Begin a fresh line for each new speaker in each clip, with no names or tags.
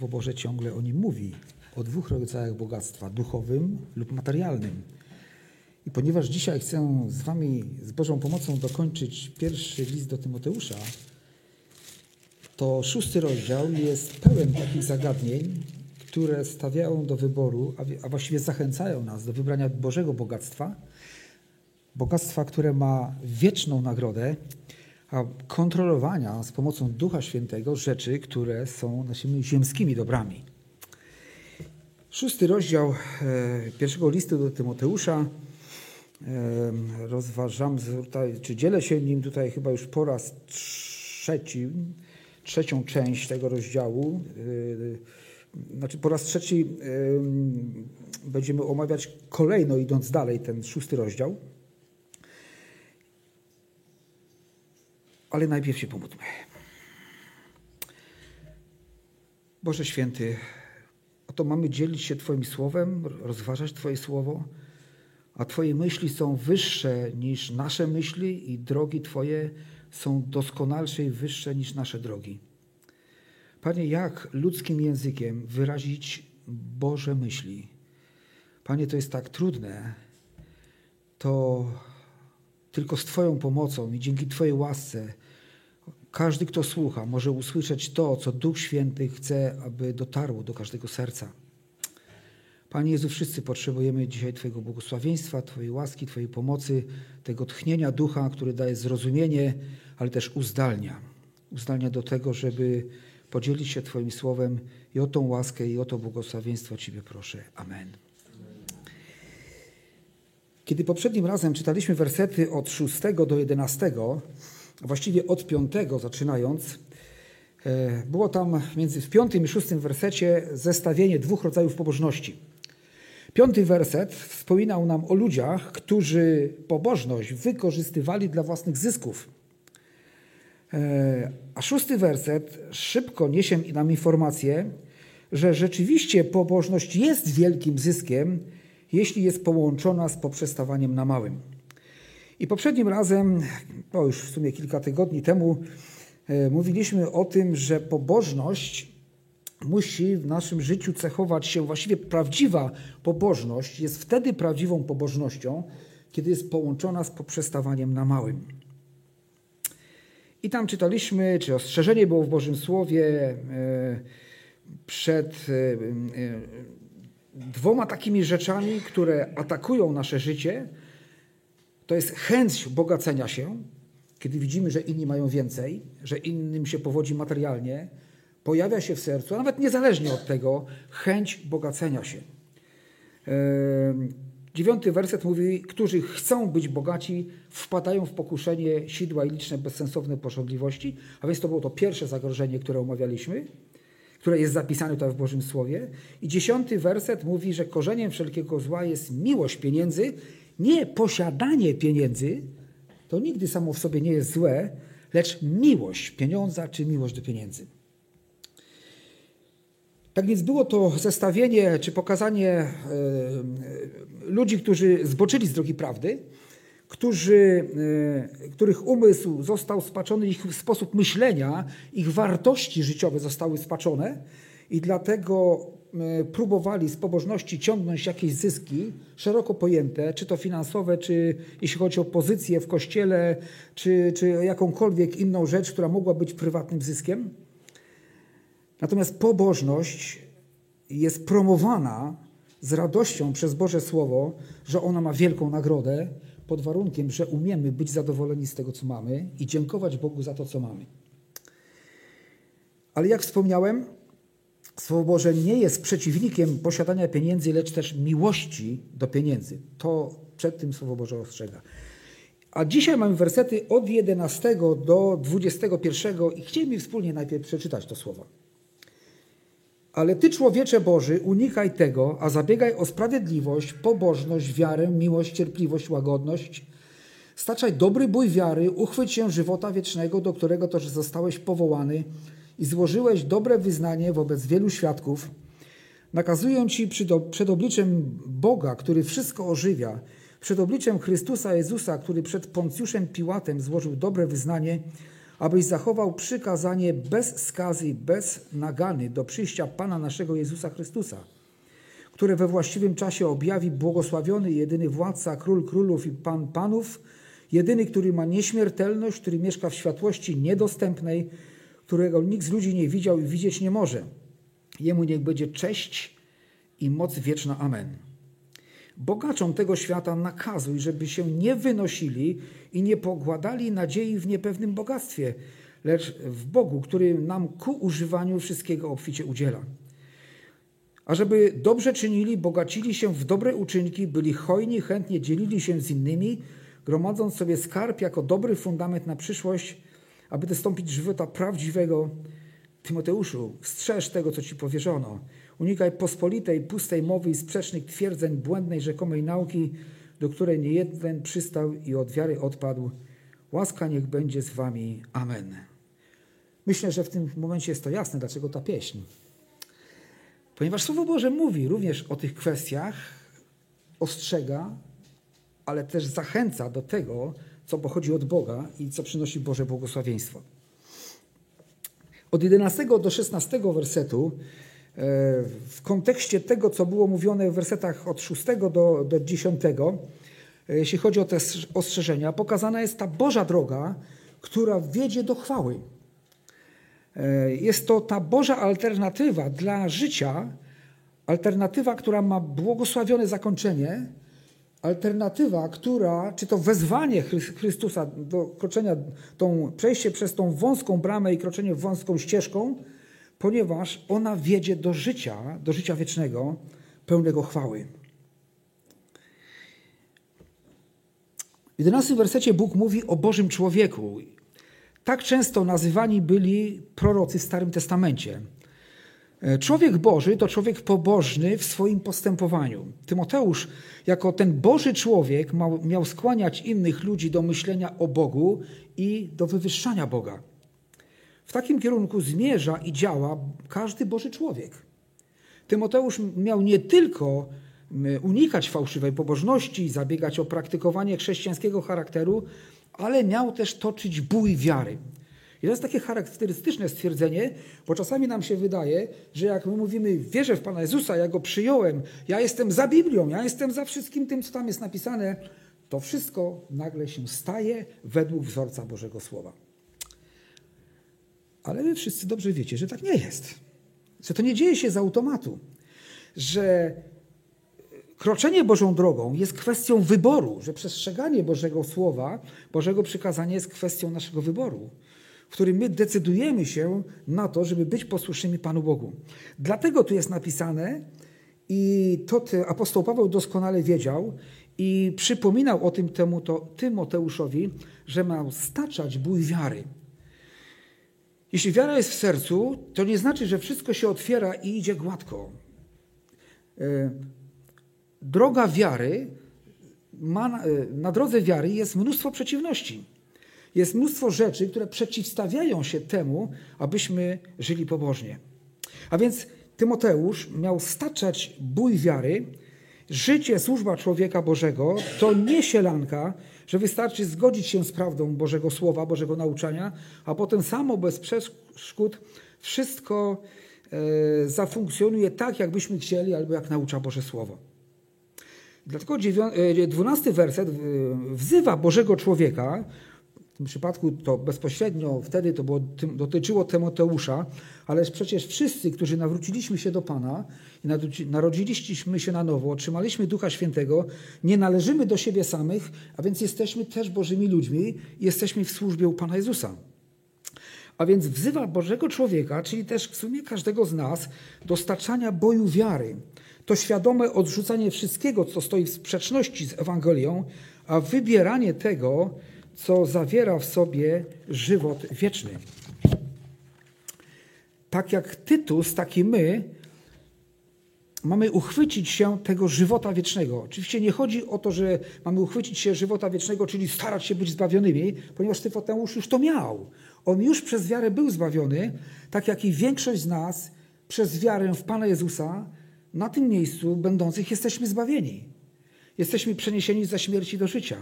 Bo Boże ciągle o nim mówi. O dwóch rodzajach bogactwa, duchowym lub materialnym. I ponieważ dzisiaj chcę z Wami, z Bożą pomocą dokończyć pierwszy list do Tymoteusza, to szósty rozdział jest pełen takich zagadnień, które stawiają do wyboru, a właściwie zachęcają nas do wybrania Bożego bogactwa, bogactwa, które ma wieczną nagrodę, kontrolowania z pomocą Ducha Świętego rzeczy, które są naszymi ziemskimi dobrami. Szósty rozdział e, pierwszego listu do Tymoteusza. E, rozważam, czy dzielę się nim tutaj chyba już po raz trzeci, trzecią część tego rozdziału. E, znaczy po raz trzeci będziemy omawiać kolejno, idąc dalej, ten szósty rozdział. Ale najpierw się pomódlmy. Boże Święty, oto mamy dzielić się Twoim słowem, rozważać Twoje słowo, a Twoje myśli są wyższe niż nasze myśli i drogi Twoje są doskonalsze i wyższe niż nasze drogi. Panie, jak ludzkim językiem wyrazić Boże myśli? Panie, to jest tak trudne. To tylko z Twoją pomocą i dzięki Twojej łasce każdy, kto słucha, może usłyszeć to, co Duch Święty chce, aby dotarło do każdego serca. Panie Jezu, wszyscy potrzebujemy dzisiaj Twojego błogosławieństwa, Twojej łaski, Twojej pomocy, tego tchnienia ducha, który daje zrozumienie, ale też uzdalnia. Uzdalnia do tego, żeby podzielić się Twoim słowem i o tą łaskę, i o to błogosławieństwo Ciebie proszę. Amen. Kiedy poprzednim razem czytaliśmy wersety od 6 do 11, właściwie od 5 zaczynając, e, było tam między w piątym i szóstym wersecie zestawienie dwóch rodzajów pobożności. Piąty werset wspominał nam o ludziach, którzy pobożność wykorzystywali dla własnych zysków. E, a szósty werset szybko niesie nam informację, że rzeczywiście pobożność jest wielkim zyskiem, jeśli jest połączona z poprzestawaniem na małym. I poprzednim razem, no już w sumie kilka tygodni temu, e, mówiliśmy o tym, że pobożność musi w naszym życiu cechować się, właściwie prawdziwa pobożność jest wtedy prawdziwą pobożnością, kiedy jest połączona z poprzestawaniem na małym. I tam czytaliśmy, czy ostrzeżenie było w Bożym Słowie e, przed e, dwoma takimi rzeczami, które atakują nasze życie. To jest chęć bogacenia się, kiedy widzimy, że inni mają więcej, że innym się powodzi materialnie, pojawia się w sercu, a nawet niezależnie od tego, chęć bogacenia się. Dziewiąty werset mówi, którzy chcą być bogaci, wpadają w pokuszenie sidła i liczne bezsensowne pożądliwości, a więc to było to pierwsze zagrożenie, które omawialiśmy które jest zapisane tutaj w Bożym Słowie. I dziesiąty werset mówi, że korzeniem wszelkiego zła jest miłość pieniędzy, nie posiadanie pieniędzy, to nigdy samo w sobie nie jest złe, lecz miłość pieniądza czy miłość do pieniędzy. Tak więc było to zestawienie czy pokazanie y, ludzi, którzy zboczyli z drogi prawdy, którzy, e, których umysł został spaczony, ich sposób myślenia, ich wartości życiowe zostały spaczone i dlatego e, próbowali z pobożności ciągnąć jakieś zyski szeroko pojęte, czy to finansowe, czy jeśli chodzi o pozycję w kościele, czy, czy jakąkolwiek inną rzecz, która mogła być prywatnym zyskiem. Natomiast pobożność jest promowana z radością przez Boże Słowo, że ona ma wielką nagrodę, pod warunkiem, że umiemy być zadowoleni z tego, co mamy i dziękować Bogu za to, co mamy. Ale jak wspomniałem, Słowo Boże nie jest przeciwnikiem posiadania pieniędzy, lecz też miłości do pieniędzy. To przed tym Słowo Boże ostrzega. A dzisiaj mamy wersety od 11 do 21 i chcielibyśmy wspólnie najpierw przeczytać to słowo. Ale Ty, człowiecze Boży, unikaj tego, a zabiegaj o sprawiedliwość, pobożność, wiarę, miłość, cierpliwość, łagodność. Staczaj dobry bój wiary, uchwyć się żywota wiecznego, do którego też zostałeś powołany i złożyłeś dobre wyznanie wobec wielu świadków. Nakazuję Ci przed obliczem Boga, który wszystko ożywia, przed obliczem Chrystusa Jezusa, który przed Poncjuszem Piłatem złożył dobre wyznanie, abyś zachował przykazanie bez skazy, bez nagany do przyjścia Pana naszego Jezusa Chrystusa, które we właściwym czasie objawi błogosławiony jedyny władca, król królów i pan panów, jedyny, który ma nieśmiertelność, który mieszka w światłości niedostępnej, którego nikt z ludzi nie widział i widzieć nie może. Jemu niech będzie cześć i moc wieczna. Amen. Bogaczom tego świata nakazuj, żeby się nie wynosili i nie pogładali nadziei w niepewnym bogactwie, lecz w Bogu, który nam ku używaniu wszystkiego obficie udziela. A żeby dobrze czynili, bogacili się w dobre uczynki, byli hojni, chętnie dzielili się z innymi, gromadząc sobie skarb jako dobry fundament na przyszłość, aby dostąpić żywota prawdziwego. Tymoteuszu, strzeż tego, co ci powierzono. Unikaj pospolitej, pustej mowy i sprzecznych twierdzeń, błędnej, rzekomej nauki, do której nie jeden przystał i od wiary odpadł. Łaska niech będzie z wami. Amen. Myślę, że w tym momencie jest to jasne, dlaczego ta pieśń. Ponieważ Słowo Boże mówi również o tych kwestiach, ostrzega, ale też zachęca do tego, co pochodzi od Boga i co przynosi Boże błogosławieństwo. Od 11 do 16 wersetu, w kontekście tego, co było mówione w wersetach od 6 do, do 10, e, jeśli chodzi o te ostrzeżenia, pokazana jest ta Boża droga, która wiedzie do chwały. E, jest to ta Boża alternatywa dla życia, alternatywa, która ma błogosławione zakończenie, alternatywa, która, czy to wezwanie Chrystusa do kroczenia, tą, przejście przez tą wąską bramę i kroczenie wąską ścieżką, ponieważ ona wiedzie do życia, do życia wiecznego, pełnego chwały. W 11 wersecie Bóg mówi o Bożym człowieku. Tak często nazywani byli prorocy w Starym Testamencie. E, człowiek Boży to człowiek pobożny w swoim postępowaniu. Tymoteusz, jako ten Boży człowiek, miał skłaniać innych ludzi do myślenia o Bogu i do wywyższania Boga. W takim kierunku zmierza i działa każdy Boży człowiek. Tymoteusz miał nie tylko unikać fałszywej pobożności, zabiegać o praktykowanie chrześcijańskiego charakteru, ale miał też toczyć bój wiary. I to jest takie charakterystyczne stwierdzenie, bo czasami nam się wydaje, że jak my mówimy, wierzę w Pana Jezusa, ja Go przyjąłem, ja jestem za Biblią, ja jestem za wszystkim tym, co tam jest napisane, to wszystko nagle się staje według wzorca Bożego Słowa. Ale wy wszyscy dobrze wiecie, że tak nie jest. Że to nie dzieje się z automatu. Że kroczenie Bożą drogą jest kwestią wyboru, że przestrzeganie Bożego Słowa, Bożego przykazania jest kwestią naszego wyboru w którym my decydujemy się na to, żeby być posłusznymi Panu Bogu. Dlatego tu jest napisane, i to apostoł Paweł doskonale wiedział i przypominał o tym temu to Tymoteuszowi, że ma staczać bój wiary. Jeśli wiara jest w sercu, to nie znaczy, że wszystko się otwiera i idzie gładko. E, droga wiary, ma, e, na drodze wiary jest mnóstwo przeciwności. Jest mnóstwo rzeczy, które przeciwstawiają się temu, abyśmy żyli pobożnie. A więc Tymoteusz miał staczać bój wiary. Życie, służba człowieka Bożego to nie sielanka, że wystarczy zgodzić się z prawdą Bożego Słowa, Bożego nauczania, a potem samo bez przeszkód wszystko e, zafunkcjonuje tak, jakbyśmy chcieli, albo jak naucza Boże Słowo. Dlatego e, dwunasty werset wzywa Bożego człowieka, tym przypadku to bezpośrednio wtedy to było, dotyczyło Tymoteusza, ale przecież wszyscy, którzy nawróciliśmy się do Pana i narodziliśmy się na nowo, otrzymaliśmy Ducha Świętego, nie należymy do siebie samych, a więc jesteśmy też Bożymi ludźmi i jesteśmy w służbie u Pana Jezusa. A więc wzywa Bożego człowieka, czyli też w sumie każdego z nas, do staczania boju wiary. To świadome odrzucanie wszystkiego, co stoi w sprzeczności z Ewangelią, a wybieranie tego, co zawiera w sobie żywot wieczny. Tak jak Tytus, tak i my mamy uchwycić się tego żywota wiecznego. Oczywiście nie chodzi o to, że mamy uchwycić się żywota wiecznego, czyli starać się być zbawionymi, ponieważ Tyfoteusz już to miał. On już przez wiarę był zbawiony, tak jak i większość z nas przez wiarę w Pana Jezusa na tym miejscu będących jesteśmy zbawieni. Jesteśmy przeniesieni ze śmierci do życia.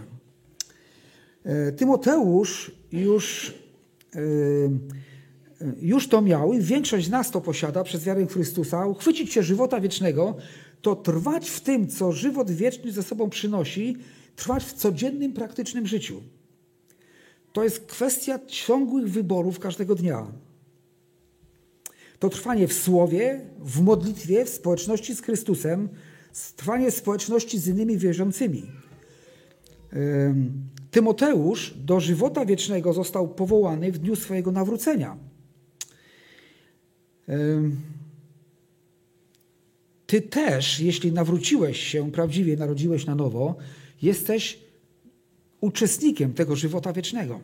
E, Tymoteusz już już to miał i większość z nas to posiada przez wiarę Chrystusa, uchwycić się żywota wiecznego, to trwać w tym, co żywot wieczny ze sobą przynosi, trwać w codziennym, praktycznym życiu. To jest kwestia ciągłych wyborów każdego dnia. To trwanie w słowie, w modlitwie, w społeczności z Chrystusem, trwanie w społeczności z innymi wierzącymi. Tymoteusz do żywota wiecznego został powołany w dniu swojego nawrócenia. Ty też, jeśli nawróciłeś się prawdziwie, narodziłeś na nowo, jesteś uczestnikiem tego żywota wiecznego.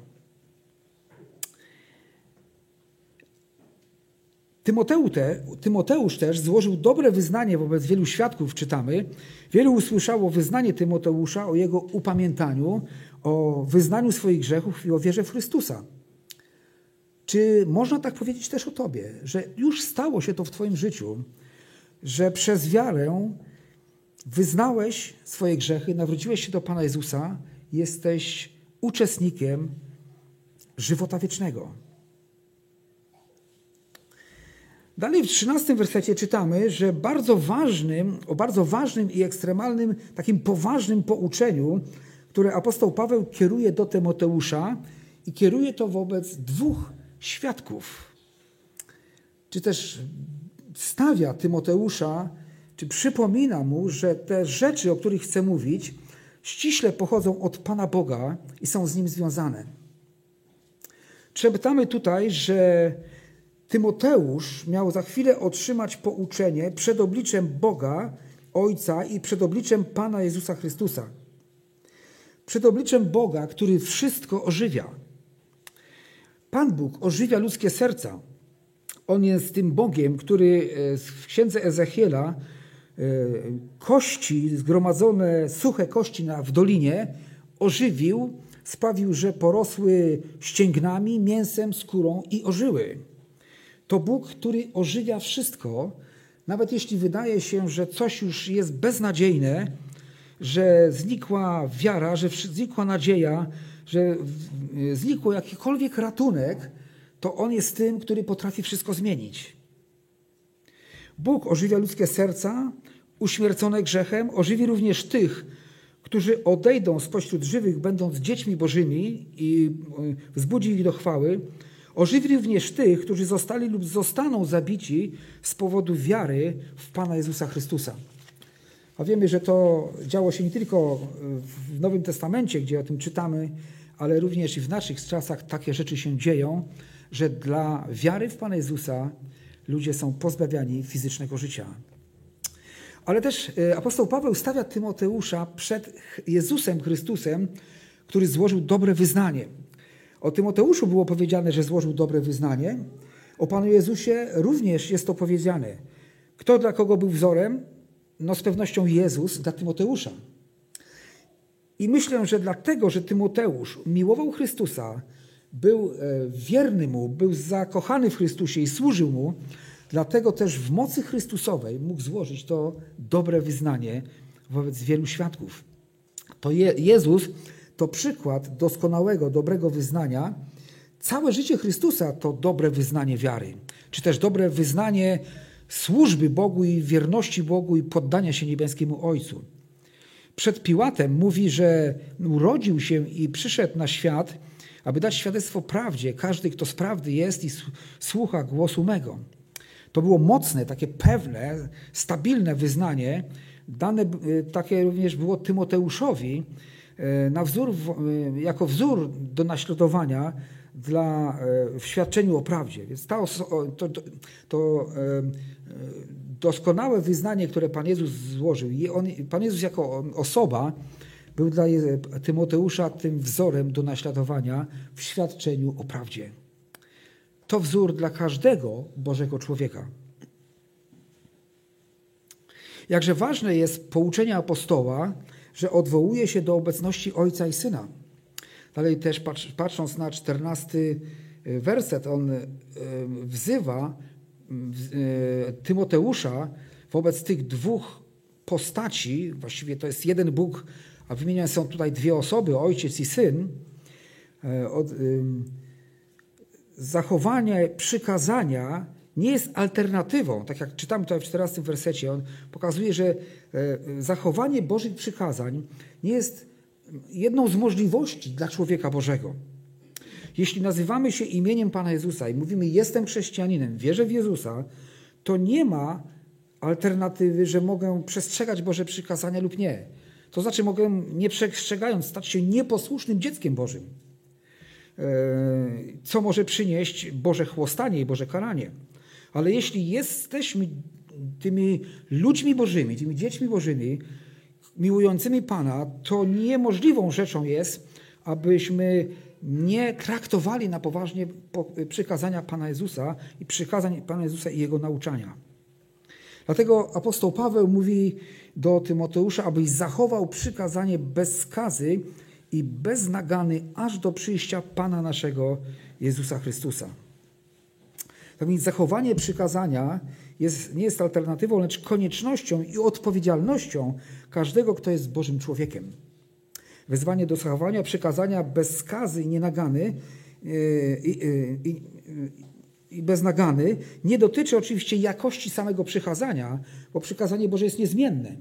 Tymoteusz, te, Tymoteusz też złożył dobre wyznanie wobec wielu świadków, czytamy. Wielu usłyszało wyznanie Tymoteusza o jego upamiętaniu, o wyznaniu swoich grzechów i o wierze w Chrystusa. Czy można tak powiedzieć też o Tobie, że już stało się to w Twoim życiu, że przez wiarę wyznałeś swoje grzechy, nawróciłeś się do Pana Jezusa, jesteś uczestnikiem żywota wiecznego. Dalej w 13 wersecie czytamy, że bardzo ważnym, o bardzo ważnym i ekstremalnym, takim poważnym pouczeniu, które apostoł Paweł kieruje do Tymoteusza i kieruje to wobec dwóch świadków. Czy też stawia Tymoteusza, czy przypomina mu, że te rzeczy, o których chce mówić, ściśle pochodzą od Pana Boga i są z nim związane. Czytamy tutaj, że Tymoteusz miał za chwilę otrzymać pouczenie przed obliczem Boga, Ojca i przed obliczem Pana Jezusa Chrystusa. Przed obliczem Boga, który wszystko ożywia. Pan Bóg ożywia ludzkie serca. On jest tym Bogiem, który e, w księdze Ezechiela e, kości, zgromadzone suche kości w dolinie, ożywił, sprawił, że porosły ścięgnami, mięsem, skórą i ożyły. To Bóg, który ożywia wszystko, nawet jeśli wydaje się, że coś już jest beznadziejne, że znikła wiara, że znikła nadzieja, że znikł jakikolwiek ratunek, to On jest tym, który potrafi wszystko zmienić. Bóg ożywia ludzkie serca, uśmiercone grzechem, ożywi również tych, którzy odejdą spośród żywych, będąc dziećmi Bożymi i e, wzbudzi ich do chwały. Ożywi również tych, którzy zostali lub zostaną zabici z powodu wiary w Pana Jezusa Chrystusa. A wiemy, że to działo się nie tylko w Nowym Testamencie, gdzie o tym czytamy, ale również i w naszych czasach takie rzeczy się dzieją, że dla wiary w Pana Jezusa ludzie są pozbawiani fizycznego życia. Ale też e, apostoł Paweł stawia Tymoteusza przed Jezusem Chrystusem, który złożył dobre wyznanie. O Tymoteuszu było powiedziane, że złożył dobre wyznanie. O Panu Jezusie również jest to powiedziane. Kto dla kogo był wzorem? No z pewnością Jezus dla Tymoteusza. I myślę, że dlatego, że Tymoteusz miłował Chrystusa, był e, wierny mu, był zakochany w Chrystusie i służył mu, dlatego też w mocy Chrystusowej mógł złożyć to dobre wyznanie wobec wielu świadków. To Je Jezus to przykład doskonałego, dobrego wyznania. Całe życie Chrystusa to dobre wyznanie wiary, czy też dobre wyznanie służby Bogu i wierności Bogu i poddania się niebieskiemu Ojcu. Przed Piłatem mówi, że urodził się i przyszedł na świat, aby dać świadectwo prawdzie. Każdy, kto z prawdy jest i słucha głosu mego. To było mocne, takie pewne, stabilne wyznanie. Dane y, takie również było Tymoteuszowi y, na wzór, y, jako wzór do naśladowania dla, w świadczeniu o prawdzie. Więc ta, to, to, to doskonałe wyznanie, które Pan Jezus złożył, on, Pan Jezus jako osoba był dla Tymoteusza tym wzorem do naśladowania w świadczeniu o prawdzie. To wzór dla każdego Bożego człowieka. Jakże ważne jest pouczenie apostoła, że odwołuje się do obecności Ojca i Syna. Dalej też patrząc na czternasty e, werset, on e, wzywa e, Tymoteusza wobec tych dwóch postaci, właściwie to jest jeden Bóg, a wymieniane są tutaj dwie osoby, ojciec i syn. zachowanie przykazania nie jest alternatywą. Tak jak czytamy tutaj w 14 wersecie, on pokazuje, że zachowanie Bożych przykazań nie jest jedną z możliwości dla człowieka Bożego. Jeśli nazywamy się imieniem Pana Jezusa i mówimy jestem chrześcijaninem, wierzę w Jezusa, to nie ma alternatywy, że mogę przestrzegać Boże przykazania lub nie. To znaczy mogę nie przestrzegając stać się nieposłusznym dzieckiem Bożym. E, co może przynieść Boże chłostanie i Boże karanie. Ale jeśli jesteśmy tymi ludźmi Bożymi, tymi dziećmi Bożymi, miłującymi Pana, to niemożliwą rzeczą jest, abyśmy nie traktowali na poważnie przykazania Pana Jezusa i przykazań Pana Jezusa i Jego nauczania. Dlatego apostoł Paweł mówi do Tymoteusza, abyś zachował przykazanie bez skazy i bez nagany aż do przyjścia Pana naszego Jezusa Chrystusa. Tak więc zachowanie przykazania jest, nie jest alternatywą, lecz koniecznością i odpowiedzialnością każdego, kto jest Bożym człowiekiem. Wezwanie do zachowania przykazania bez skazy i nienagany yy, i, i, i, bez nagany nie dotyczy oczywiście jakości samego przykazania, bo przykazanie Boże jest niezmienne.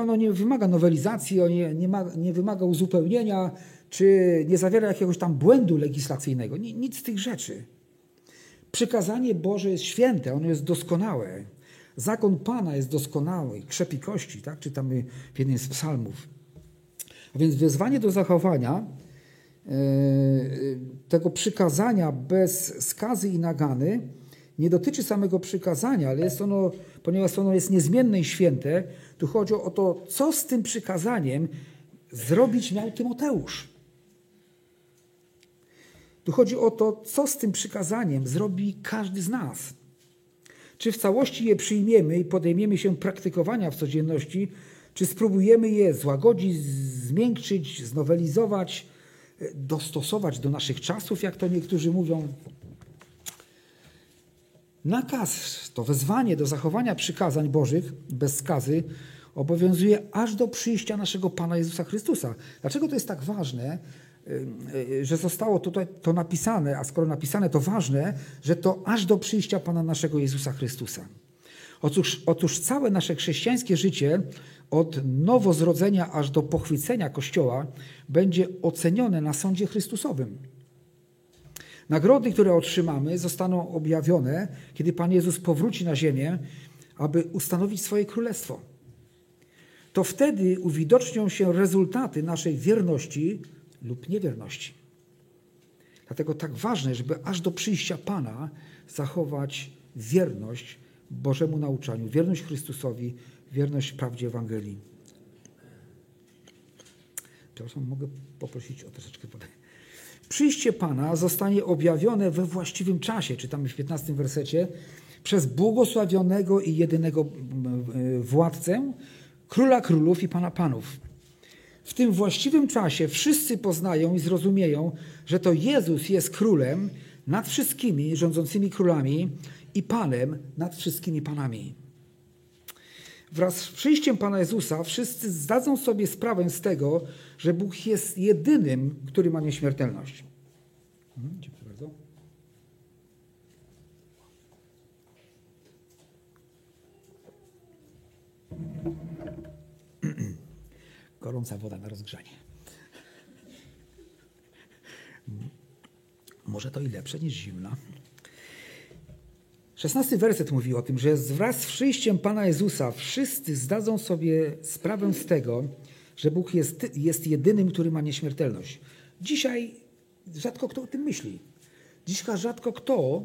Ono nie wymaga nowelizacji, nie, nie, ma, nie wymaga uzupełnienia, czy nie zawiera jakiegoś tam błędu legislacyjnego. Nic z tych rzeczy. Przykazanie Boże jest święte, ono jest doskonałe. Zakon Pana jest doskonały, krzepi kości, tak? czytamy w jednym z psalmów. A więc wezwanie do zachowania e, tego przykazania bez skazy i nagany nie dotyczy samego przykazania, ale jest ono, ponieważ ono jest niezmienne i święte, tu chodzi o to, co z tym przykazaniem zrobić miał Tymoteusz. Tu chodzi o to, co z tym przykazaniem zrobi każdy z nas. Czy w całości je przyjmiemy i podejmiemy się praktykowania w codzienności, czy spróbujemy je złagodzić, zmiękczyć, znowelizować, dostosować do naszych czasów, jak to niektórzy mówią. Nakaz, to wezwanie do zachowania przykazań Bożych bez skazy obowiązuje aż do przyjścia naszego Pana Jezusa Chrystusa. Dlaczego to jest tak ważne? Y, y, że zostało tutaj to napisane, a skoro napisane, to ważne, że to aż do przyjścia Pana naszego Jezusa Chrystusa. Otóż, otóż całe nasze chrześcijańskie życie, od nowozrodzenia aż do pochwycenia Kościoła, będzie ocenione na sądzie Chrystusowym. Nagrody, które otrzymamy, zostaną objawione, kiedy Pan Jezus powróci na ziemię, aby ustanowić swoje królestwo. To wtedy uwidocznią się rezultaty naszej wierności lub niewierności. Dlatego tak ważne, żeby aż do przyjścia Pana zachować wierność Bożemu nauczaniu, wierność Chrystusowi, wierność prawdzie Ewangelii. Przepraszam, mogę poprosić o troszeczkę wody. Przyjście Pana zostanie objawione we właściwym czasie, czytamy w 15 wersecie, przez błogosławionego i jedynego władcę, króla królów i pana panów. W tym właściwym czasie wszyscy poznają i zrozumieją, że to Jezus jest królem nad wszystkimi rządzącymi królami i panem nad wszystkimi panami. Wraz z przyjściem Pana Jezusa wszyscy zdadzą sobie sprawę z tego, że Bóg jest jedynym, który ma nieśmiertelność. Mhm, dziękuję bardzo. Gorąca woda na rozgrzanie. Może to i lepsze niż zimna. Szesnasty werset mówi o tym, że wraz z przyjściem Pana Jezusa wszyscy zdadzą sobie sprawę z tego, że Bóg jest, jest jedynym, który ma nieśmiertelność. Dzisiaj rzadko kto o tym myśli. Dzisiaj rzadko kto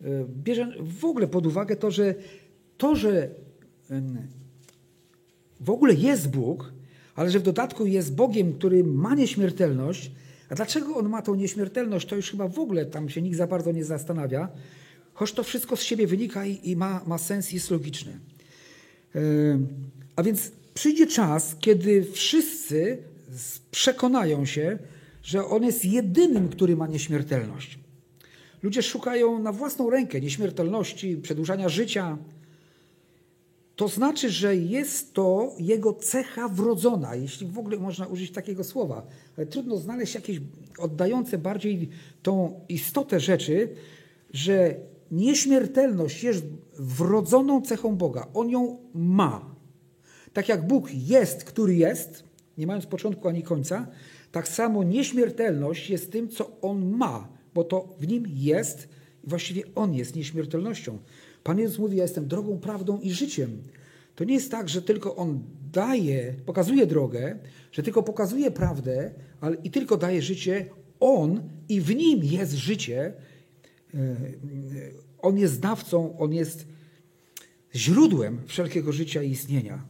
e, bierze w ogóle pod uwagę to, że to, że w ogóle jest Bóg, ale że w dodatku jest Bogiem, który ma nieśmiertelność. A dlaczego on ma tą nieśmiertelność, to już chyba w ogóle tam się nikt za bardzo nie zastanawia, choć to wszystko z siebie wynika i, i ma, ma sens, jest logiczne. Yy, a więc przyjdzie czas, kiedy wszyscy przekonają się, że on jest jedynym, który ma nieśmiertelność. Ludzie szukają na własną rękę nieśmiertelności, przedłużania życia, to znaczy, że jest to jego cecha wrodzona, jeśli w ogóle można użyć takiego słowa. Ale trudno znaleźć jakieś oddające bardziej tą istotę rzeczy, że nieśmiertelność jest wrodzoną cechą Boga. On ją ma. Tak jak Bóg jest, który jest, nie mając początku ani końca, tak samo nieśmiertelność jest tym, co On ma, bo to w Nim jest i właściwie On jest nieśmiertelnością. Pan Jezus mówi, ja jestem drogą, prawdą i życiem. To nie jest tak, że tylko On daje, pokazuje drogę, że tylko pokazuje prawdę ale i tylko daje życie. On i w Nim jest życie. E, on jest dawcą, On jest źródłem wszelkiego życia i istnienia.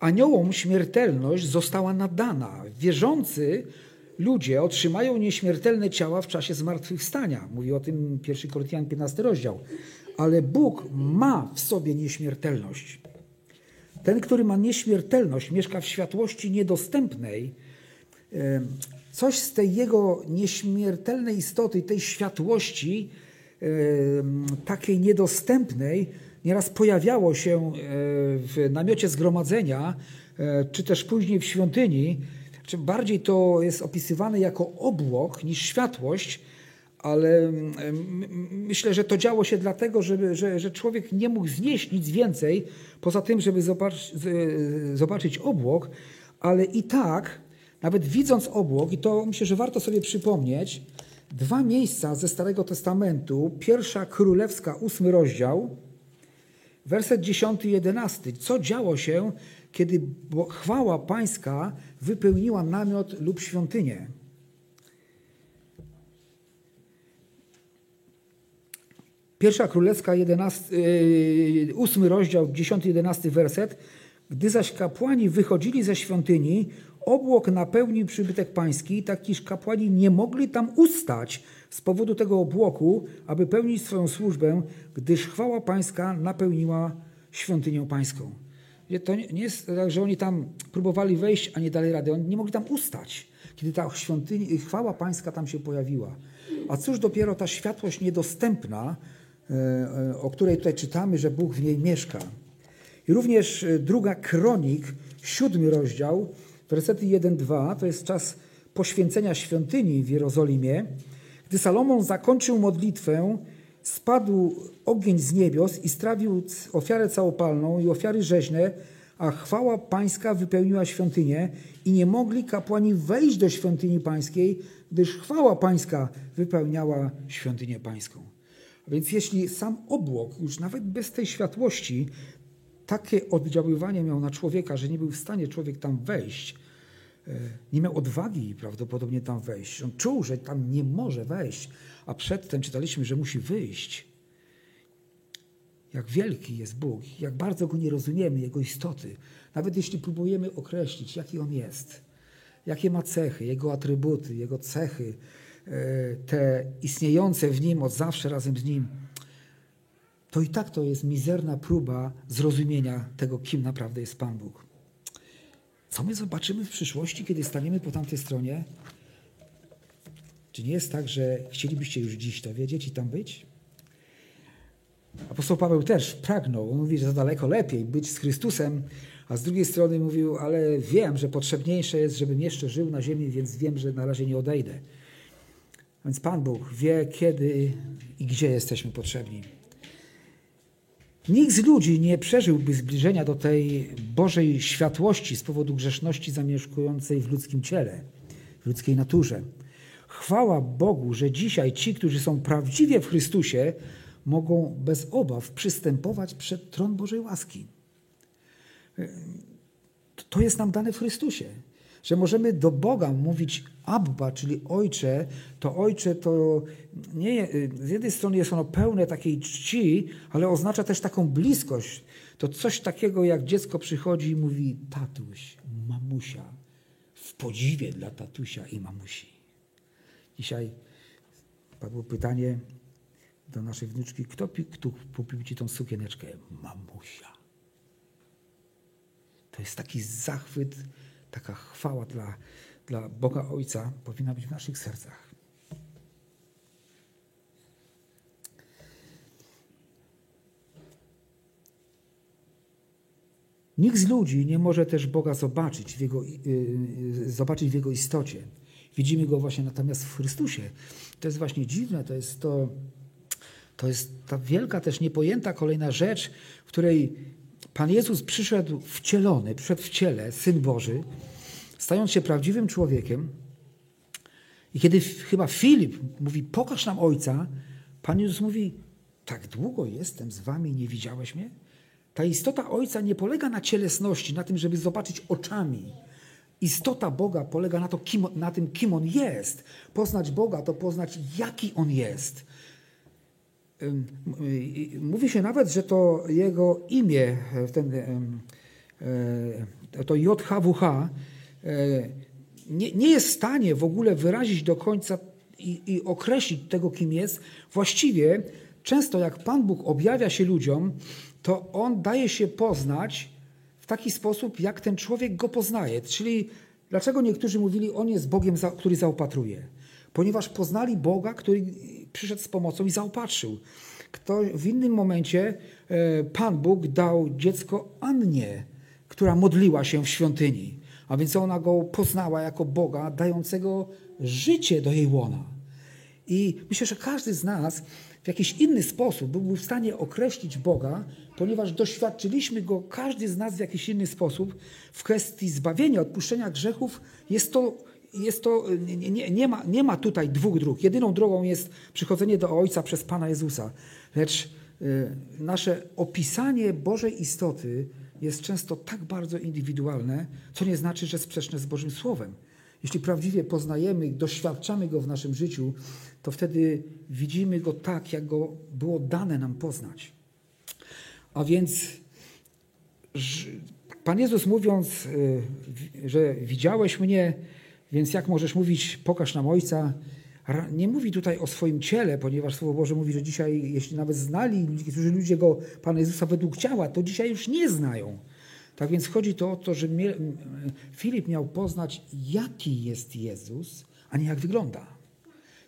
Aniołom śmiertelność została nadana. Wierzący ludzie otrzymają nieśmiertelne ciała w czasie zmartwychwstania. Mówi o tym 1 Koryntian 15 rozdział. Ale Bóg ma w sobie nieśmiertelność. Ten, który ma nieśmiertelność, mieszka w światłości niedostępnej. Coś z tej jego nieśmiertelnej istoty, tej światłości, takiej niedostępnej, nieraz pojawiało się w namiocie zgromadzenia, e, czy też później w świątyni czy bardziej to jest opisywane jako obłok niż światłość, ale mm, myślę, że to działo się dlatego, żeby, że, że człowiek nie mógł znieść nic więcej, poza tym, żeby zobaczyć, zobaczyć obłok, ale i tak, nawet widząc obłok, i to myślę, że warto sobie przypomnieć, dwa miejsca ze Starego Testamentu, pierwsza królewska, ósmy rozdział, werset 10 i 11. Co działo się, kiedy chwała pańska wypełniła namiot lub świątynię. Pierwsza Królewska, 11, 8 yy, rozdział, 10-11 werset. Gdy zaś kapłani wychodzili ze świątyni, obłok napełnił przybytek pański, tak iż kapłani nie mogli tam ustać z powodu tego obłoku, aby pełnić swoją służbę, gdyż chwała pańska napełniła świątynię pańską. To nie jest tak, że oni tam próbowali wejść, a nie dali rady. Oni nie mogli tam ustać, kiedy ta świątynia, chwała pańska tam się pojawiła. A cóż dopiero ta światłość niedostępna, e, e, o której tutaj czytamy, że Bóg w niej mieszka. I również e, druga kronik, siódmy rozdział, wersety 1-2, to jest czas poświęcenia świątyni w Jerozolimie. Gdy Salomon zakończył modlitwę, spadł ogień z niebios i strawił ofiarę całopalną i ofiary rzeźne, a chwała pańska wypełniła świątynię i nie mogli kapłani wejść do świątyni pańskiej, gdyż chwała pańska wypełniała świątynię pańską. A więc jeśli sam obłok, już nawet bez tej światłości, takie oddziaływanie miał na człowieka, że nie był w stanie człowiek tam wejść, nie miał odwagi prawdopodobnie tam wejść. On czuł, że tam nie może wejść, a przedtem czytaliśmy, że musi wyjść. Jak wielki jest Bóg, jak bardzo Go nie rozumiemy, Jego istoty. Nawet jeśli próbujemy określić, jaki On jest, jakie ma cechy, Jego atrybuty, Jego cechy, e, te istniejące w Nim od zawsze razem z Nim, to i tak to jest mizerna próba zrozumienia tego, kim naprawdę jest Pan Bóg. Co my zobaczymy w przyszłości, kiedy staniemy po tamtej stronie? Czy nie jest tak, że chcielibyście już dziś to wiedzieć i tam być? Apostoł Paweł też pragnął, on mówi, że za daleko lepiej być z Chrystusem, a z drugiej strony mówił, ale wiem, że potrzebniejsze jest, żebym jeszcze żył na ziemi, więc wiem, że na razie nie odejdę. Więc Pan Bóg wie, kiedy i gdzie jesteśmy potrzebni. Nikt z ludzi nie przeżyłby zbliżenia do tej Bożej światłości z powodu grzeszności zamieszkującej w ludzkim ciele, w ludzkiej naturze. Chwała Bogu, że dzisiaj ci, którzy są prawdziwie w Chrystusie, mogą bez obaw przystępować przed tron Bożej łaski. To jest nam dane w Chrystusie, że możemy do Boga mówić Abba, czyli Ojcze. To Ojcze to nie, z jednej strony jest ono pełne takiej czci, ale oznacza też taką bliskość. To coś takiego, jak dziecko przychodzi i mówi tatuś, mamusia, w podziwie dla tatusia i mamusi. Dzisiaj padło pytanie do naszej wnuczki, kto, kto kupił ci tą sukieneczkę? Mamusia. To jest taki zachwyt, taka chwała dla, dla Boga Ojca powinna być w naszych sercach. Nikt z ludzi nie może też Boga zobaczyć w Jego, zobaczyć w Jego istocie. Widzimy Go właśnie natomiast w Chrystusie. To jest właśnie dziwne, to jest to, to jest ta wielka też niepojęta kolejna rzecz, w której Pan Jezus przyszedł wcielony, przyszedł w ciele, Syn Boży, stając się prawdziwym człowiekiem. I kiedy chyba Filip mówi, pokaż nam Ojca, Pan Jezus mówi, tak długo jestem z wami, nie widziałeś mnie? Ta istota Ojca nie polega na cielesności, na tym, żeby zobaczyć oczami. Istota Boga polega na, to, kim, na tym, kim On jest. Poznać Boga to poznać, jaki On jest. Mówi się nawet, że to jego imię, ten, to JHWH, nie, nie jest w stanie w ogóle wyrazić do końca i, i określić tego, kim jest. Właściwie często jak Pan Bóg objawia się ludziom, to On daje się poznać w taki sposób, jak ten człowiek go poznaje. Czyli dlaczego niektórzy mówili, On jest Bogiem, który zaopatruje? Ponieważ poznali Boga, który przyszedł z pomocą i zaopatrzył. Kto w innym momencie e, Pan Bóg dał dziecko Annie, która modliła się w świątyni. A więc ona go poznała jako Boga, dającego życie do jej łona. I myślę, że każdy z nas w jakiś inny sposób byłby w stanie określić Boga, ponieważ doświadczyliśmy Go, każdy z nas w jakiś inny sposób w kwestii zbawienia, odpuszczenia grzechów. Jest to, jest to nie, nie, ma, nie ma tutaj dwóch dróg. Jedyną drogą jest przychodzenie do Ojca przez Pana Jezusa. Lecz y, nasze opisanie Bożej istoty jest często tak bardzo indywidualne, co nie znaczy, że sprzeczne z Bożym Słowem. Jeśli prawdziwie poznajemy, doświadczamy Go w naszym życiu, to wtedy widzimy Go tak, jak Go było dane nam poznać. A więc Pan Jezus mówiąc, y, że widziałeś mnie, więc jak możesz mówić, pokaż nam Ojca, nie mówi tutaj o swoim ciele, ponieważ Słowo Boże mówi, że dzisiaj, jeśli nawet znali, którzy ludzie go, Pana Jezusa według ciała, to dzisiaj już nie znają. Tak więc chodzi to o to, że Filip miał poznać, jaki jest Jezus, a nie jak wygląda.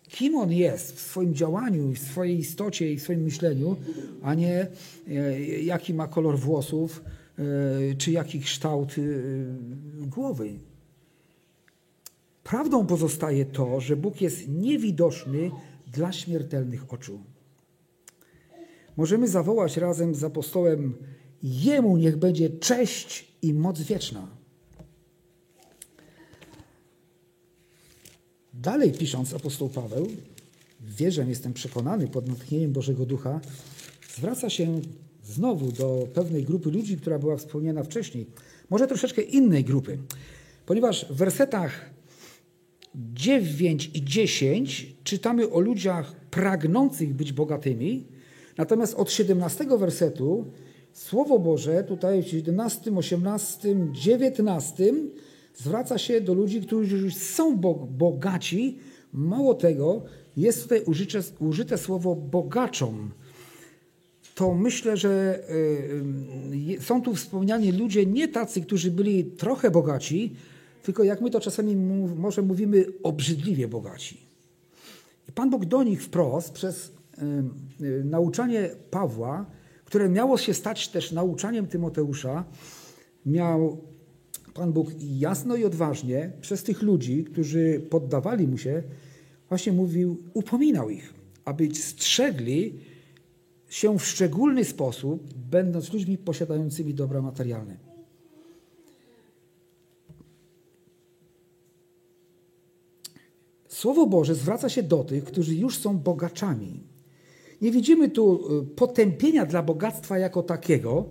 Kim on jest w swoim działaniu, w swojej istocie i w swoim myśleniu, a nie e, jaki ma kolor włosów, e, czy jaki kształt e, głowy. Prawdą pozostaje to, że Bóg jest niewidoczny dla śmiertelnych oczu. Możemy zawołać razem z apostołem: Jemu niech będzie cześć i moc wieczna. Dalej pisząc apostoł Paweł, wierzę, jestem przekonany pod natchnieniem Bożego Ducha, zwraca się znowu do pewnej grupy ludzi, która była wspomniana wcześniej, może troszeczkę innej grupy, ponieważ w wersetach 9 i 10 czytamy o ludziach pragnących być bogatymi, natomiast od 17 wersetu Słowo Boże tutaj w 17, 18, 19 zwraca się do ludzi, którzy już są bogaci. Mało tego, jest tutaj użyte, użyte słowo bogaczom. To myślę, że y, są tu wspomniani ludzie nie tacy, którzy byli trochę bogaci, tylko jak my to czasami może mówimy, obrzydliwie bogaci. I Pan Bóg do nich wprost przez y, y, nauczanie Pawła, które miało się stać też nauczaniem Tymoteusza, miał Pan Bóg jasno i odważnie przez tych ludzi, którzy poddawali mu się, właśnie mówił, upominał ich, aby strzegli się w szczególny sposób, będąc ludźmi posiadającymi dobra materialne. Słowo Boże zwraca się do tych, którzy już są bogaczami. Nie widzimy tu y, potępienia dla bogactwa jako takiego,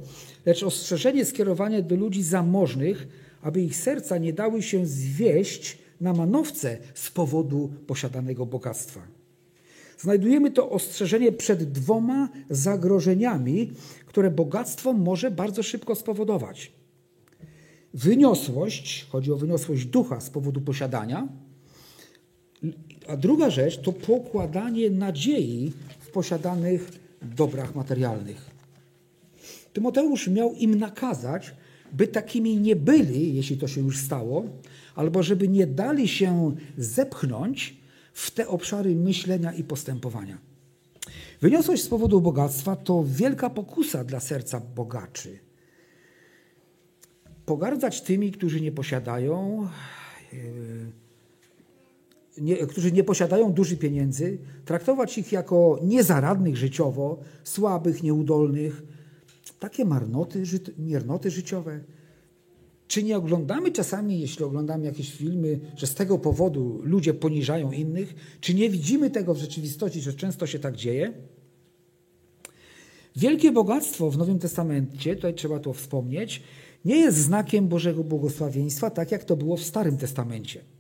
lecz ostrzeżenie skierowane do ludzi zamożnych, aby ich serca nie dały się zwieść na manowce z powodu posiadanego bogactwa. Znajdujemy to ostrzeżenie przed dwoma zagrożeniami, które bogactwo może bardzo szybko spowodować. Wyniosłość, chodzi o wyniosłość ducha z powodu posiadania, a druga rzecz to pokładanie nadziei w posiadanych dobrach materialnych. Tymoteusz miał im nakazać, by takimi nie byli, jeśli to się już stało, albo żeby nie dali się zepchnąć w te obszary myślenia i postępowania. Wyniosłość z powodu bogactwa to wielka pokusa dla serca bogaczy. pogardzać tymi, którzy nie posiadają, nie, którzy nie posiadają dużych pieniędzy, traktować ich jako niezaradnych życiowo, słabych, nieudolnych, takie marnoty, miernoty życiowe. Czy nie oglądamy czasami, jeśli oglądamy jakieś filmy, że z tego powodu ludzie poniżają innych? Czy nie widzimy tego w rzeczywistości, że często się tak dzieje? Wielkie bogactwo w Nowym Testamencie, tutaj trzeba to wspomnieć, nie jest znakiem Bożego błogosławieństwa, tak jak to było w Starym Testamencie.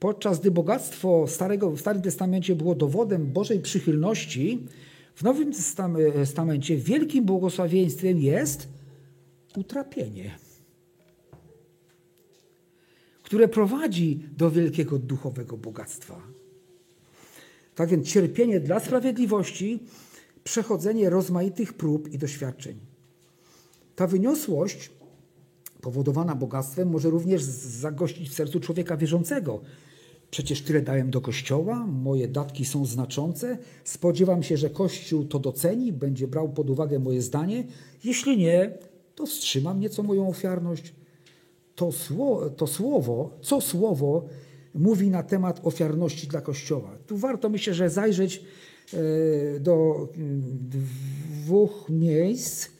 Podczas gdy bogactwo Starego, w Starym Testamencie było dowodem Bożej przychylności, w Nowym Testamencie wielkim błogosławieństwem jest utrapienie, które prowadzi do wielkiego duchowego bogactwa. Tak więc cierpienie dla sprawiedliwości, przechodzenie rozmaitych prób i doświadczeń. Ta wyniosłość powodowana bogactwem może również zagościć w sercu człowieka wierzącego, Przecież tyle dałem do kościoła, moje datki są znaczące. Spodziewam się, że kościół to doceni, będzie brał pod uwagę moje zdanie. Jeśli nie, to wstrzymam nieco moją ofiarność. To, sło, to słowo, co słowo mówi na temat ofiarności dla kościoła. Tu warto myślę, że zajrzeć e, do mm, dwóch miejsc.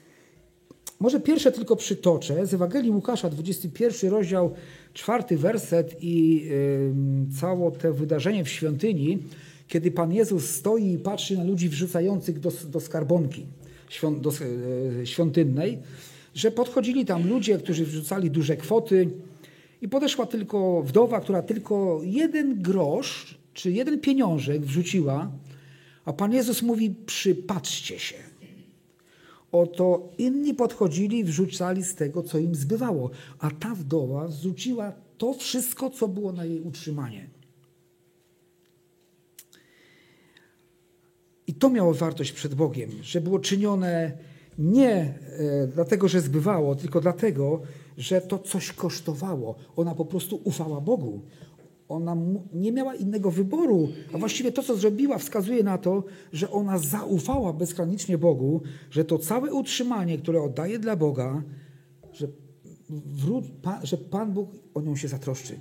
Może pierwsze tylko przytoczę z Ewangelii Łukasza, 21 rozdział czwarty werset i y, całe to wydarzenie w świątyni, kiedy Pan Jezus stoi i patrzy na ludzi wrzucających do, do skarbonki świąt, do, y, świątynnej, że podchodzili tam ludzie, którzy wrzucali duże kwoty i podeszła tylko wdowa, która tylko jeden grosz czy jeden pieniążek wrzuciła, a Pan Jezus mówi: Przypatrzcie się. Oto inni podchodzili wrzucali z tego, co im zbywało, a ta wdowa wrzuciła to wszystko, co było na jej utrzymanie. I to miało wartość przed Bogiem, że było czynione nie e, dlatego, że zbywało, tylko dlatego, że to coś kosztowało. Ona po prostu ufała Bogu. Ona nie miała innego wyboru, a właściwie to, co zrobiła, wskazuje na to, że ona zaufała bezgranicznie Bogu, że to całe utrzymanie, które oddaje dla Boga, że, wrót, że Pan Bóg o nią się zatroszczy.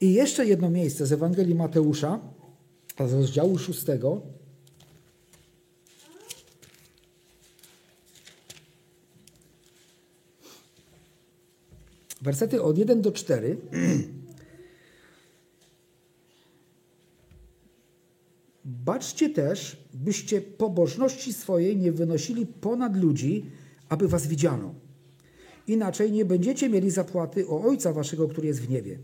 I jeszcze jedno miejsce z Ewangelii Mateusza, z rozdziału szóstego. Wersety od 1 do 4. Baczcie też, byście pobożności swojej nie wynosili ponad ludzi, aby was widziano. Inaczej nie będziecie mieli zapłaty o Ojca waszego, który jest w niebie.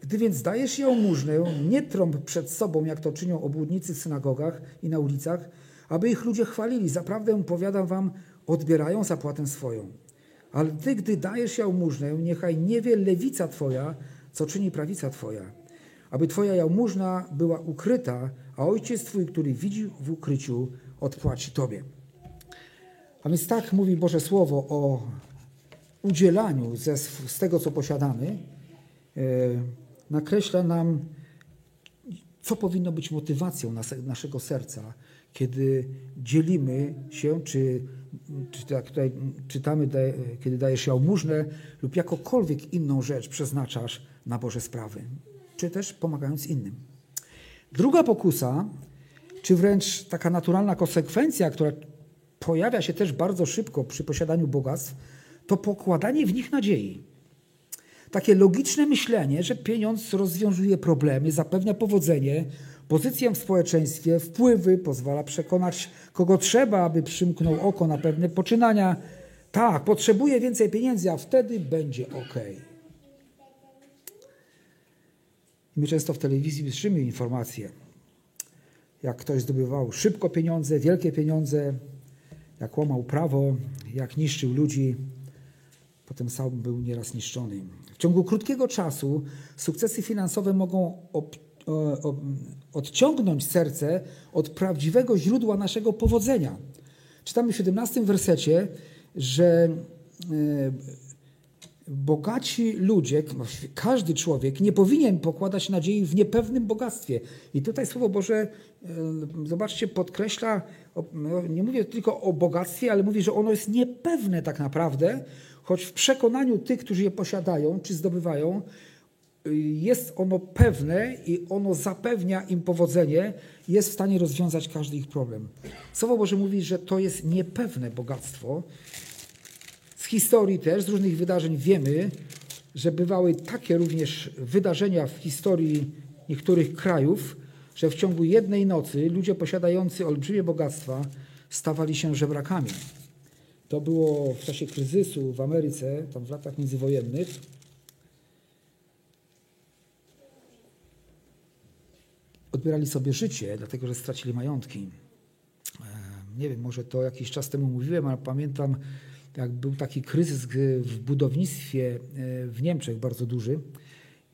Gdy więc dajesz jałmużnę, nie trąb przed sobą, jak to czynią obłudnicy w synagogach i na ulicach, aby ich ludzie chwalili. Zaprawdę, powiadam wam, odbierają zapłatę swoją. Ale ty, gdy dajesz jałmużnę, niechaj nie wie lewica twoja, co czyni prawica twoja. Aby twoja jałmużna była ukryta, a Ojciec Twój, który widzi w ukryciu, odpłaci Tobie. A więc tak mówi Boże Słowo o udzielaniu ze, z tego, co posiadamy, e, nakreśla nam, co powinno być motywacją nas, naszego serca, kiedy dzielimy się, czy, czy tak tutaj czytamy, kiedy dajesz jałmużnę lub jakokolwiek inną rzecz przeznaczasz na Boże sprawy, czy też pomagając innym. Druga pokusa, czy wręcz taka naturalna konsekwencja, która pojawia się też bardzo szybko przy posiadaniu bogactw, to pokładanie w nich nadziei. Takie logiczne myślenie, że pieniądz rozwiązuje problemy, zapewnia powodzenie, pozycję w społeczeństwie, wpływy, pozwala przekonać kogo trzeba, aby przymknął oko na pewne poczynania. Tak, potrzebuję więcej pieniędzy, a wtedy będzie ok. My często w telewizji słyszymy informacje, jak ktoś zdobywał szybko pieniądze, wielkie pieniądze, jak łamał prawo, jak niszczył ludzi, potem sam był nieraz niszczony. W ciągu krótkiego czasu sukcesy finansowe mogą ob, odciągnąć serce od prawdziwego źródła naszego powodzenia. Czytamy w 17 wersecie, że bogaci ludzie, każdy człowiek nie powinien pokładać nadziei w niepewnym bogactwie. I tutaj Słowo Boże, e, zobaczcie, podkreśla, no, nie mówię tylko o bogactwie, ale mówi, że ono jest niepewne tak naprawdę, choć w przekonaniu tych, którzy je posiadają czy zdobywają, jest ono pewne i ono zapewnia im powodzenie, jest w stanie rozwiązać każdy ich problem. Słowo Boże mówi, że to jest niepewne bogactwo. Z historii też, z różnych wydarzeń wiemy, że bywały takie również wydarzenia w historii niektórych krajów, że w ciągu jednej nocy ludzie posiadający olbrzymie bogactwa stawali się żebrakami. To było w czasie kryzysu w Ameryce, tam w latach międzywojennych. Odbierali sobie życie, dlatego że stracili majątki. Nie wiem, może to jakiś czas temu mówiłem, ale pamiętam, jak był taki kryzys w budownictwie e, w Niemczech bardzo duży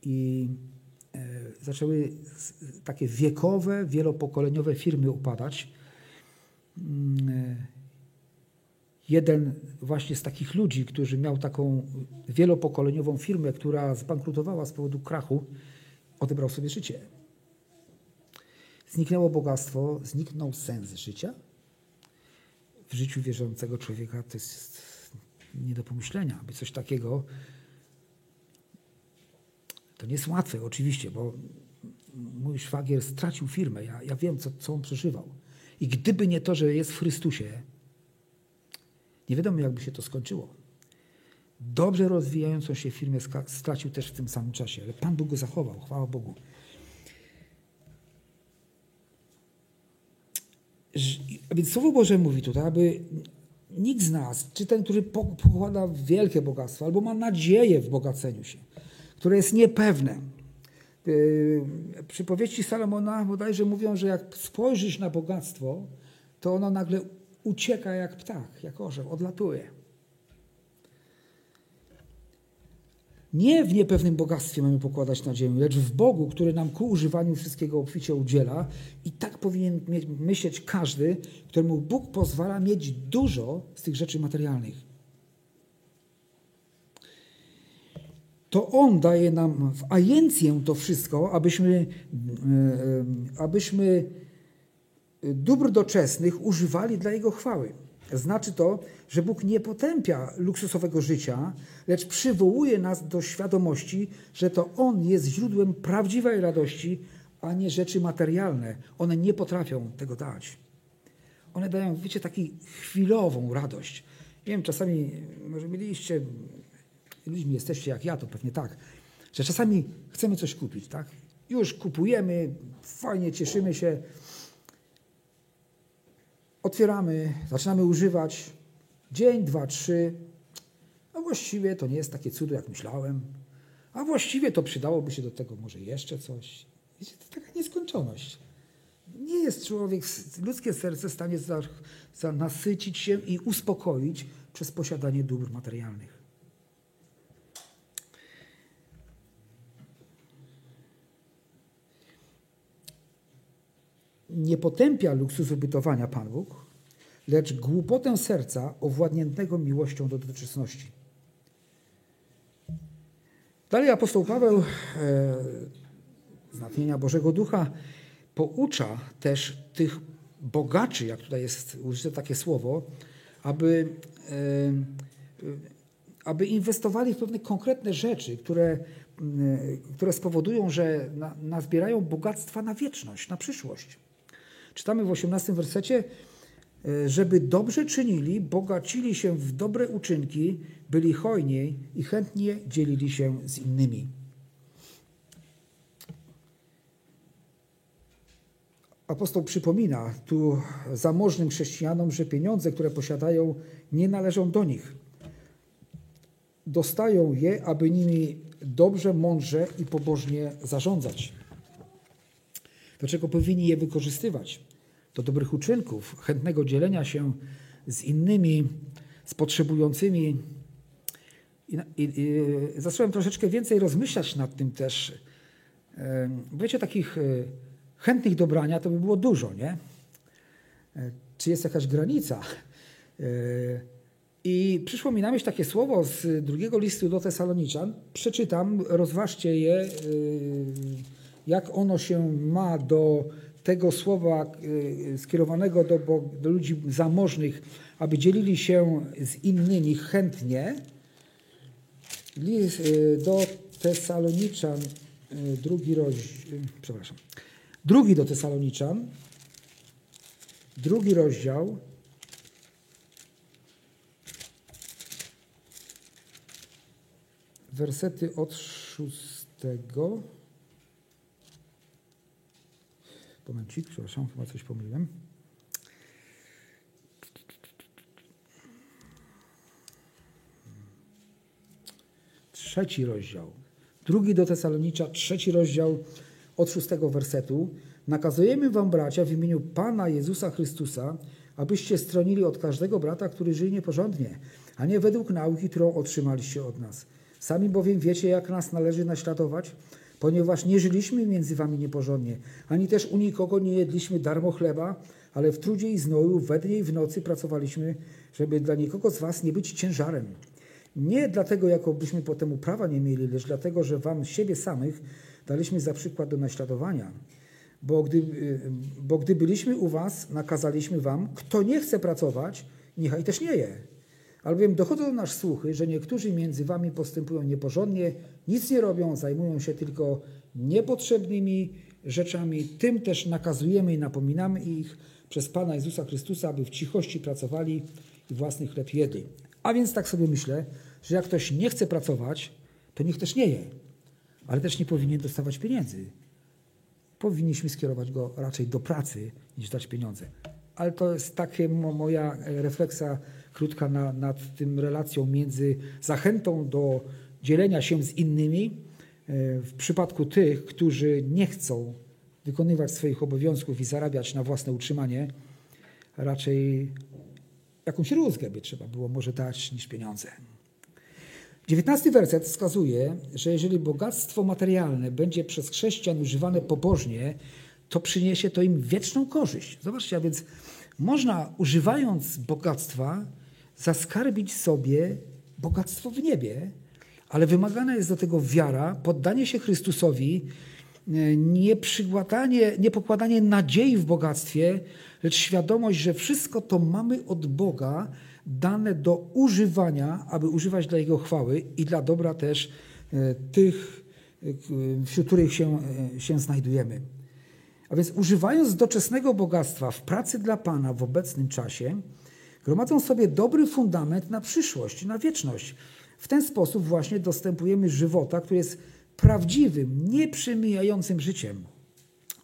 i e, zaczęły takie wiekowe, wielopokoleniowe firmy upadać. Mm, e, jeden właśnie z takich ludzi, który miał taką wielopokoleniową firmę, która zbankrutowała z powodu krachu, odebrał sobie życie. Zniknęło bogactwo, zniknął sens życia. W życiu wierzącego człowieka to jest nie do pomyślenia, aby coś takiego. To nie jest łatwe, oczywiście, bo mój szwagier stracił firmę. Ja, ja wiem, co, co on przeżywał. I gdyby nie to, że jest w Chrystusie, nie wiadomo, jakby się to skończyło. Dobrze rozwijającą się firmę stracił też w tym samym czasie, ale Pan Bóg go zachował, chwała Bogu. A więc Słowo Boże mówi tutaj, aby nikt z nas, czy ten, który pokłada wielkie bogactwo, albo ma nadzieję w bogaceniu się, które jest niepewne. Yy, przypowieści Salomona bodajże mówią, że jak spojrzysz na bogactwo, to ono nagle ucieka jak ptak, jak orzeł, odlatuje. Nie w niepewnym bogactwie mamy pokładać nadzieję, lecz w Bogu, który nam ku używaniu wszystkiego obficie udziela. I tak powinien myśleć każdy, któremu Bóg pozwala mieć dużo z tych rzeczy materialnych. To On daje nam w ajencję to wszystko, abyśmy, abyśmy dóbr doczesnych używali dla Jego chwały. Znaczy to, że Bóg nie potępia luksusowego życia, lecz przywołuje nas do świadomości, że to On jest źródłem prawdziwej radości, a nie rzeczy materialne. One nie potrafią tego dać. One dają, wiecie, taką chwilową radość. Wiem, czasami, może mieliście, ludźmi jesteście jak ja, to pewnie tak, że czasami chcemy coś kupić, tak? Już kupujemy, fajnie cieszymy się, otwieramy, zaczynamy używać. Dzień, dwa, trzy. A właściwie to nie jest takie cudo, jak myślałem. A właściwie to przydałoby się do tego może jeszcze coś. Wiecie, to taka nieskończoność. Nie jest człowiek, ludzkie serce w stanie za, za nasycić się i uspokoić przez posiadanie dóbr materialnych. Nie potępia luksusu bytowania Pan Bóg, lecz głupotę serca owładniętego miłością do doczesności. Dalej apostoł Paweł e, z natchnienia Bożego Ducha poucza też tych bogaczy, jak tutaj jest użyte takie słowo, aby, e, aby inwestowali w pewne konkretne rzeczy, które, e, które spowodują, że na, nazbierają bogactwa na wieczność, na przyszłość. Czytamy w 18 wersecie, e, żeby dobrze czynili, bogacili się w dobre uczynki, byli hojniej i chętnie dzielili się z innymi. Apostoł przypomina tu zamożnym chrześcijanom, że pieniądze, które posiadają, nie należą do nich. Dostają je, aby nimi dobrze, mądrze i pobożnie zarządzać. Dlaczego powinni je wykorzystywać? Do dobrych uczynków, chętnego dzielenia się z innymi, z potrzebującymi. I, i, i zacząłem troszeczkę więcej rozmyślać nad tym też. Wiecie, takich e, chętnych dobrania to by było dużo, nie? E, czy jest jakaś granica? E, I przyszło mi na myśl takie słowo z drugiego listu do Tesaloniczan. Przeczytam, rozważcie je, jak ono się ma do tego słowa y, skierowanego do, do ludzi zamożnych, aby dzielili się z innymi chętnie. List y, do Tesaloniczan, drugi rozdział, przepraszam, drugi do Tesaloniczan, drugi rozdział, wersety od szóstego. Momencik, przepraszam, chyba coś pomyliłem. Trzeci rozdział. Drugi do Tesalonicza, trzeci rozdział od szóstego wersetu. Nakazujemy wam, bracia, w imieniu Pana Jezusa Chrystusa, abyście stronili od każdego brata, który żyje nieporządnie, a nie według nauki, którą otrzymaliście od nas Sami bowiem wiecie, jak nas należy naśladować, ponieważ nie żyliśmy między wami nieporządnie, ani też u nikogo nie jedliśmy darmo chleba, ale w trudzie i znoju, we dnie i w nocy pracowaliśmy, żeby dla nikogo z was nie być ciężarem. Nie dlatego, jakobyśmy potem prawa nie mieli, lecz dlatego, że wam siebie samych daliśmy za przykład do naśladowania. Bo gdy, bo gdy byliśmy u was, nakazaliśmy wam, kto nie chce pracować, niechaj też nie je. Albowiem dochodzą do nas słuchy, że niektórzy między wami postępują nieporządnie, nic nie robią, zajmują się tylko niepotrzebnymi rzeczami. Tym też nakazujemy i napominamy ich przez Pana Jezusa Chrystusa, aby w cichości pracowali i własny chleb jedli. A więc tak sobie myślę, że jak ktoś nie chce pracować, to niech też nie je, ale też nie powinien dostawać pieniędzy. Powinniśmy skierować go raczej do pracy niż dać pieniądze. Ale to jest taka moja refleksja krótka na, nad tym relacją między zachętą do dzielenia się z innymi e, w przypadku tych, którzy nie chcą wykonywać swoich obowiązków i zarabiać na własne utrzymanie, raczej jakąś rózgę by trzeba było może dać niż pieniądze. Dziewiętnasty werset wskazuje, że jeżeli bogactwo materialne będzie przez chrześcijan używane pobożnie, to przyniesie to im wieczną korzyść. Zobaczcie, a więc można używając bogactwa zaskarbić sobie bogactwo w niebie, ale wymagana jest do tego wiara, poddanie się Chrystusowi, e, nie przygładanie, nie pokładanie nadziei w bogactwie, lecz świadomość, że wszystko to mamy od Boga dane do używania, aby używać dla Jego chwały i dla dobra też e, tych, e, wśród których się, się znajdujemy. A więc używając doczesnego bogactwa w pracy dla Pana w obecnym czasie, gromadzą sobie dobry fundament na przyszłość, na wieczność. W ten sposób właśnie dostępujemy żywota, który jest prawdziwym, nieprzemijającym życiem.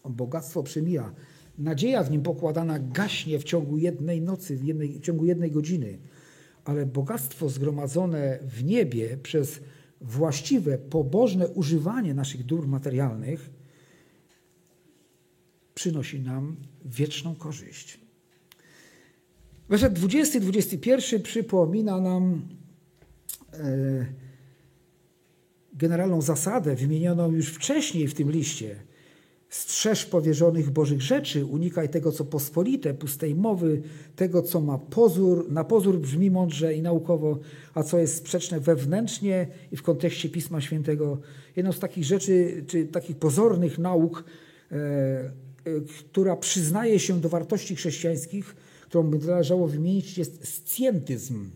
Bogactwo przemija. Nadzieja w nim pokładana gaśnie w ciągu jednej nocy, w, jednej, w ciągu jednej godziny. Ale bogactwo zgromadzone w niebie przez właściwe, pobożne używanie naszych dóbr materialnych przynosi nam wieczną korzyść. Werset 20 21 przypomina nam e, generalną zasadę wymienioną już wcześniej w tym liście. Strzeż powierzonych Bożych rzeczy, unikaj tego, co pospolite, pustej mowy, tego, co ma pozór, na pozór brzmi mądrze i naukowo, a co jest sprzeczne wewnętrznie i w kontekście Pisma Świętego. Jedną z takich rzeczy, czy takich pozornych nauk, e, która przyznaje się do wartości chrześcijańskich, którą by należało wymienić, jest scjentyzm.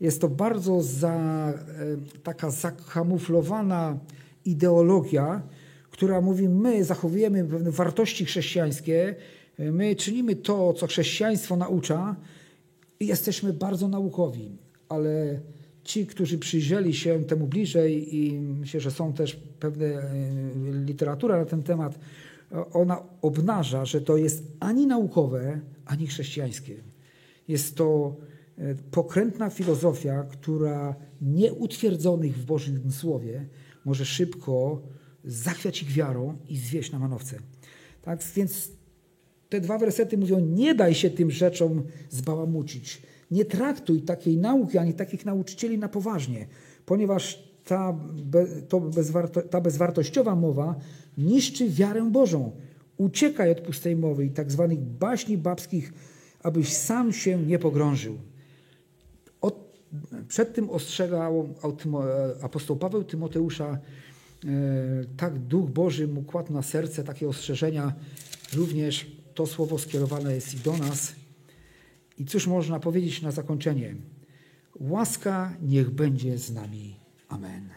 Jest to bardzo za, e, taka zakamuflowana ideologia, która mówi, my zachowujemy pewne wartości chrześcijańskie, my czynimy to, co chrześcijaństwo naucza i jesteśmy bardzo naukowi, ale ci, którzy przyjrzeli się temu bliżej i myślę, że są też pewne e, literatura na ten temat, ona obnaża, że to jest ani naukowe, ani chrześcijańskie. Jest to e, pokrętna filozofia, która nieutwierdzonych w Bożym Słowie może szybko zachwiać ich wiarą i zwieść na manowce. Tak więc te dwa wersety mówią: Nie daj się tym rzeczom zbałamucić. Nie traktuj takiej nauki ani takich nauczycieli na poważnie, ponieważ ta, to bezwarto, ta bezwartościowa mowa niszczy wiarę Bożą. Uciekaj od pustej mowy i tak zwanych baśni babskich, abyś sam się nie pogrążył. O przed tym ostrzegał apostoł Paweł Tymoteusza, tak Duch Boży mu kładł na serce takie ostrzeżenia, również to słowo skierowane jest i do nas. I cóż można powiedzieć na zakończenie? Łaska niech będzie z nami. Amen.